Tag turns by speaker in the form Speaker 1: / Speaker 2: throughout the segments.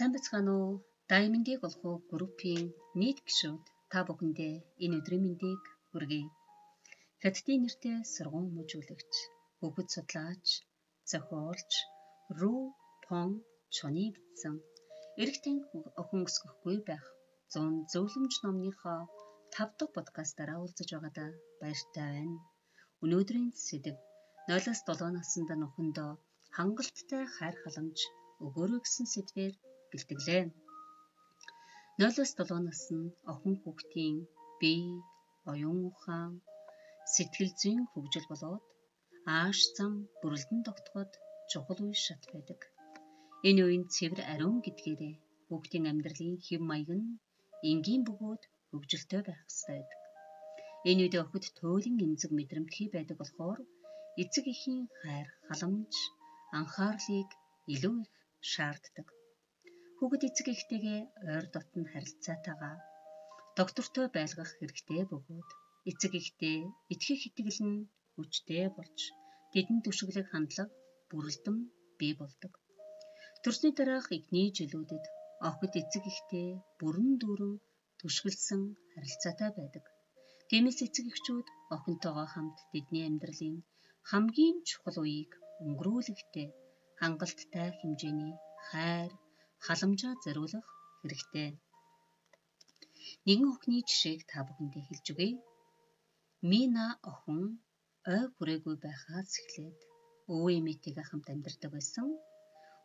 Speaker 1: Сайн бацгаана уу? Даймондыг олох группийн нийт гишүүд та бүхэндээ энэ өдрийн мэндийг хүргэе. Хятадын нэртэй сургууль мужуулагч, хөгөд судлаач, зохиолч Ру Пон Чоны бичсэн Эрэгтэй охин өсгөхгүй байх 100 зөвлөмж номныхоо 5 дахь подкастаараа уулзаж байгаадаа баяртай байна. Өнөөдрийн сэдэв 0-7 наснд нөхөндөө хангалттай хайр халамж өгөөрэй гэсэн сэдвээр бэлтгэлээ. 0-7 насны охин хүүхдийн бие, оюун ухаан, сэтгэл зүйн хөгжил болоод ааш зам бүрэлдэн тогтоход чухал үе шат байдаг. Энэ үеийн цэвэр ариун гэдгээрээ хүүхдийн амьдралын хэв маяг нь энгийн бөгөөд хөгжилтэй байх ёстой байдаг. Энэ үед охид туйлын эмзэг мэдрэмтгий байдаг болохоор эцэг эхийн хайр, халамж, анхаарлыг илүү их шаарддаг. Хүүхэд эцэг эхтэйгээ ойр дотн харилцаатайгаа доктортой байлгах хэрэгтэй бөгөөд эцэг эхтэй итгэх итгэл нь хүчтэй болж тэдэнд түшиглэх хандлага бүрэлдэм бий болдог. Төрсний дараах игний жилүүдэд охид эцэг эхтэй бүрэн дүүрэн түшгэлсэн харилцаатай байдаг. Тиймээс эцэг эхчүүд охинтойгоо хамт тэдний амьдралын хамгийн чухал үеийг өнгөрүүлэхдээ хангалттай хэмжээний хайр, халамжаа зориулах хэрэгтэй. Нэгэн охины жишээг та бүхэндээ хэлж өгье. Мина охин ой хүрээгүй байхаас эхлээд өвөө эмээтэйгээ хамт амьдардаг байсан.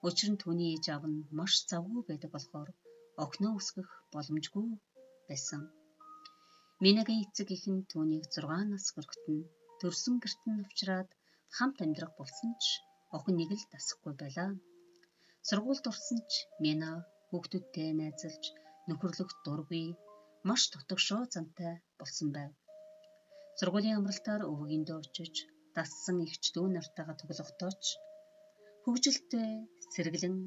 Speaker 1: Учир нь түүний ээж аав нь маш завгүй байдаг болохоор охиноо өсгөх боломжгүй байсан. Минагийн эцэг ихэн түүнийг 6 нас хүрэхэд нь төрсөн гэрт нь авчираад хамт амьдрах болсон ч охин нэг л дасахгүй байлаа. Сургуульд орсон ч Мина хүүхдүүдтэй найзалж нөхөрлөх дургүй маш дутагшоо зантай болсон байв. Сургуулийн амралтаар өвгөндөө очиж дассан ихч дүү нартайгаа тоглохдоо ч хөвгөлтэй сэргэлэн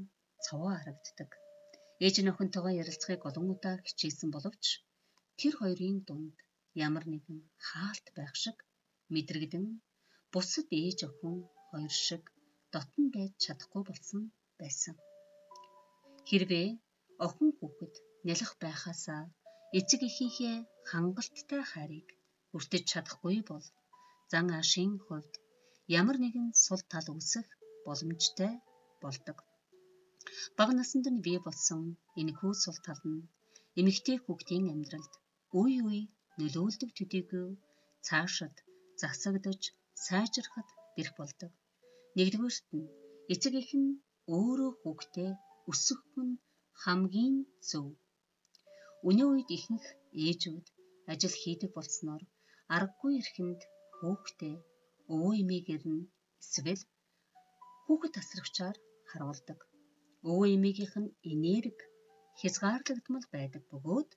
Speaker 1: цаваа харагддаг. Ээж нь охинтойгоо ярилцахыг олон удаа хичээсэн боловч тэр хоёрын дунд ямар нэгэн хаалт байх шиг мэдрэгдэн бусад ээж охин хоёр шиг дотн байж чадахгүй болсон байсан. Хэрвээ охин хүүхэд нялх байхаасаа эцэг эхийнхээ хангалттай хайрыг хүртэж чадахгүй бол зан аашийн хувьд ямар нэгэн сул тал үүсэх боломжтой болдог. Бага наснд нь бий болсон энэ хүү сул тал нь эмэгтэй хүүхдийн амьдралд үе үе нөлөөлдөг төдийгүй цаашид засагдж сайжрахад бэрх болдог. Нэгдүгээрт нь эцэг эх нь өөрөө хүүхдээ өсгөх нь хамгийн зөв. Өнөө үед ихэнх ээжүүд ажил хийдэг болсноор аргагүй эрхэнд хүүхдээ өвөө эмээгээр нь эсвэл хүүхэд тасрагчаар харуулдаг. Өвөө эмээгийнх нь энерги хязгаарлагдмал байдаг бөгөөд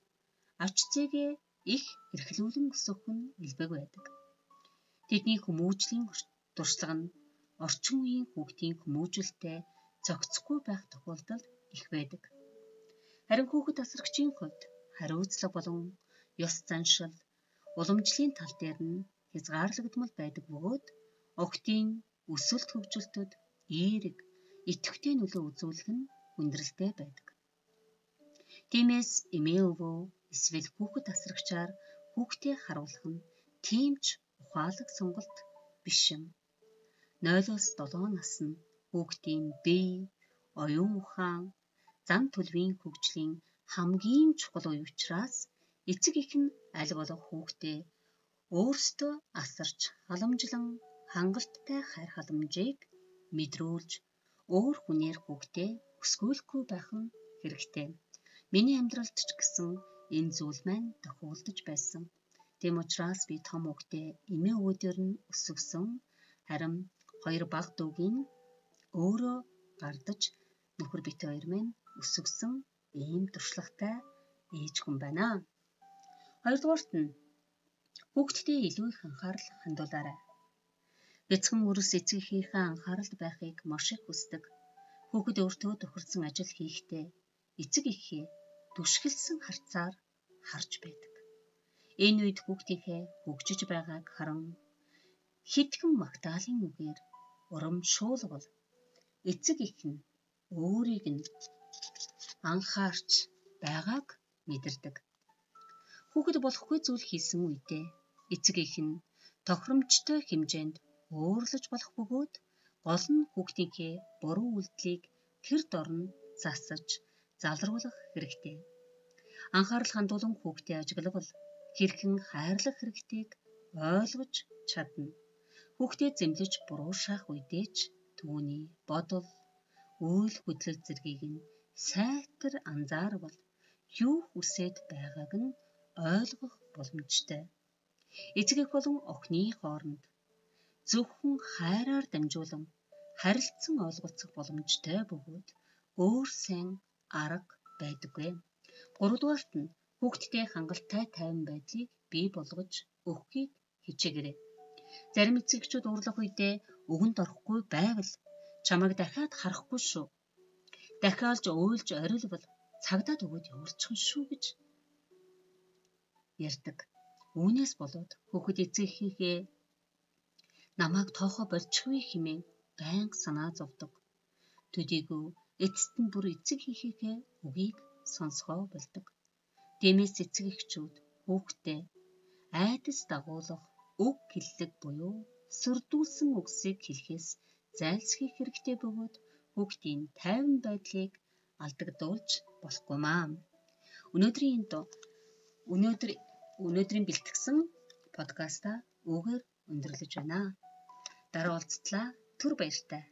Speaker 1: ач зээгээ их эрхлүүлэн өсгөх нь илбэг байдаг. Тэдний хүмүүжлийн туршлага нь орчин үеийн хүүхдийн хүмүүжүүлэлтэй зохицохгүй байх тохиолдол их байдаг. Харин хүүхэд тасрагчийн хувьд хариуцлага болон ёс заншил уламжлалын тал дээр нь хязгаарлагдмал байдаг бөгөөд охидын өсөлт хөгжилтөд эерэг идэвхтэй нөлөө үзүүлэх нь хүндрэлтэй байдаг. Тиймээс эмээ өвөө эсвэл хүүхэд тасрагчаар хүүхдээ харуулах нь тиймч ухаалаг сонголт биш юм. 0-оос 7 насны хүүхдийн бие, оюун ухаан, зан төлөвийн хөгжлийн хамгийн чухал үе учраас эцэг эх нь аль болох хүүхдээ өөрсдөө асарч халамжлан хангалттай хайр халамжийг мэдрүүлж өөр хүнээр хүүхдээ өсгөөлөхгүй байх нь хэрэгтэй. Миний амьдралд ч гэсэн энэ зүйл маань тохиолдож байсан. Тэм учраас би том хүүхдээ эмээ өвөдөр нь өсгсөн. Харин хоёр баг дүүгийн өөрөө гардаж нөхөр бит хоёр минь өсгсөн ийм туршлагатай ээж хүн байна. Хоёрдугаарт нь хүүхдтэй илүү их анхаарал хандуулаарай. Бяцхан өрс эцэгийнхээ анхааралд байхыг маш их хүсдэг. Хүүхэд өөртөө тохирсон ажил хийхдээ эцэг эхээ түшгэлсэн харцаар харж байдаг. Энэ үед хүүхдийнхээ хөгжиж байгааг харан хитгэн магтаалын үгээр урамшуулгал эцэг их нь өөрийг нь анхаарч байгааг мэдэрдэг. Хүүхэд болохгүй зүйл хийсэн үедээ эцэг нь тохиромжтой хэмжээнд уурлаж болох бөгөөд гол нь хүүхдийнхээ буруу үйлдэлийг тэр дорн засаж залруулах хэрэгтэй. Анхаарал хандуулан хүүхдээ ажиглавал хэрхэн хайрлах хэрэгтэйг ойлгож чадна. Хүүхдээ зэмлэж буруушаах үедээ ч түүний бодол, үйл хөдлөл зэргийг нь сайтар анзаарвал юу хүсэж байгааг нь ойлгох боломжтой. Эцэг болон охины хооронд зөвхөн хайраар дамжуулан харилцан ойлголцох боломжтой бөгөөд өөр сайн арга байдаггүй. Гуравдугаарт нь хүүхдтэй хангалттай тайван байдлыг бий болгож өгөхийг хичээгээрэй. Зарим эцэгчүүд уурлах үедээ өгөнд орохгүй байвал чамайг дахиад харахгүй шүү. Дахиалж уйлж орилбол цагдаад өгөөд явуулчих шүү гэж ярьдаг. Үүнээс болоод хүүхэд эцэгийнхээ намайг тоохо болчихгүй хэмээн байнга санаа зовдог. Төдийгүй эцэст нь бүр эцэг хийхээ үгийг сонсгоо болдог. Дэмээс эцэг эхчүүд хүүхдээ айдас дагуулах үг хэллэг буюу сүрдүүлсэн үгсийг хэлэхээс зайлсхийх хэрэгтэй бөгөөд хүүхдийн тайван байдлыг алдагдуулж болохгүй маа. Өнөөдрийн энэ өнөөдөр өнөөдрийн бэлтгэсэн подкаста үгээр өндөрлөж байна. Дараа уулзтлаа. Түр баяртай.